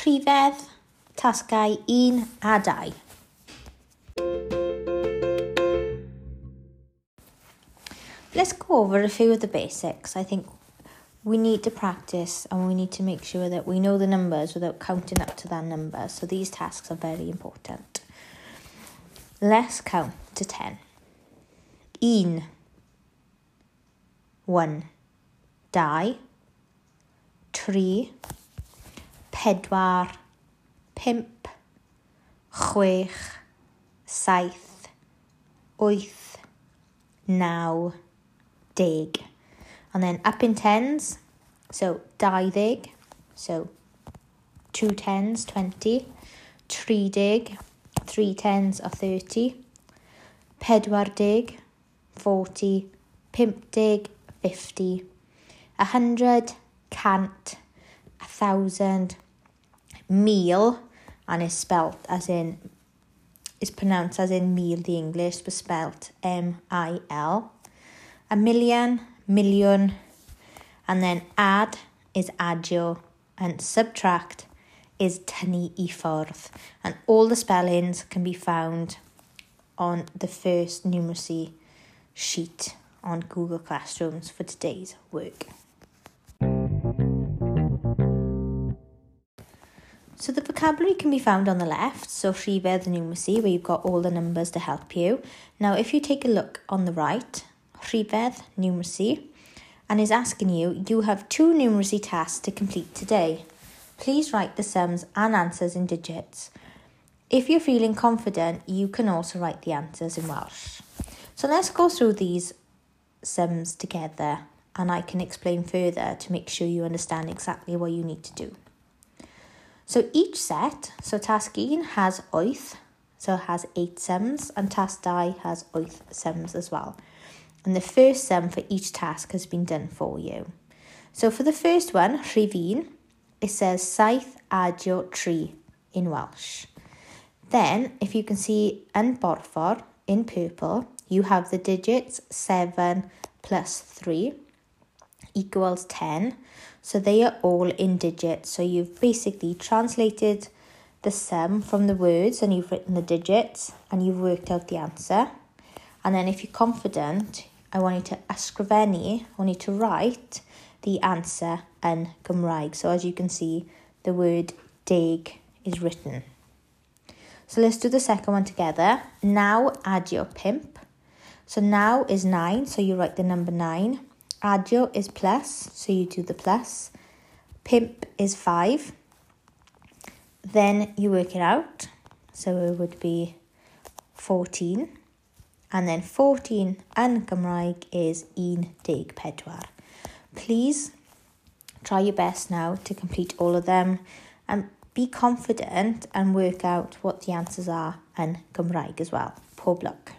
rhifedd, tasgau 1 a 2. Let's go over a few of the basics. I think we need to practice and we need to make sure that we know the numbers without counting up to that number. So these tasks are very important. Let's count to 10. Un. One. Dau. Tri. pedwar, Pimp. chwech, saith, wyth, naw, deg. And then up in tens, so dau ddeg, so two tens, 20, tri dig, three tens are 30, pedwar dig, 40, pimp dig, 50, a hundred, cant, a thousand, meal, and is spelt as in, is pronounced as in meal, the English, but spelt M-I-L. A million, million, and then add is adio, and subtract is tynnu i ffwrdd. And all the spellings can be found on the first numeracy sheet on Google Classrooms for today's work. So the vocabulary can be found on the left, so rhifedd the numeracy, where you've got all the numbers to help you. Now, if you take a look on the right, rhifedd numeracy and is asking you, you have two numeracy tasks to complete today. Please write the sums and answers in digits. If you're feeling confident, you can also write the answers in Welsh. So let's go through these sums together and I can explain further to make sure you understand exactly what you need to do. So each set, so 1 has oith, so it has 8 sums, and task 2 has oith sums as well and the first sum for each task has been done for you. So for the first one, rhifin, it says saith adio tri in Welsh. Then, if you can see yn borfor, in purple, you have the digits 7 plus 3 equals 10. So they are all in digits. So you've basically translated the sum from the words and you've written the digits and you've worked out the answer. And then if you're confident, I want you to ysgrifennu, I want you to write the answer in Gymraeg. So as you can see, the word dig is written. So let's do the second one together. Now add your pimp. So now is 9, so you write the number 9. Adio is plus, so you do the plus. Pimp is 5. Then you work it out. So it would be 14 and then 14 yn Gymraeg is un deg pedwar. Please try your best now to complete all of them and be confident and work out what the answers are in Gymraeg as well. Pob luck.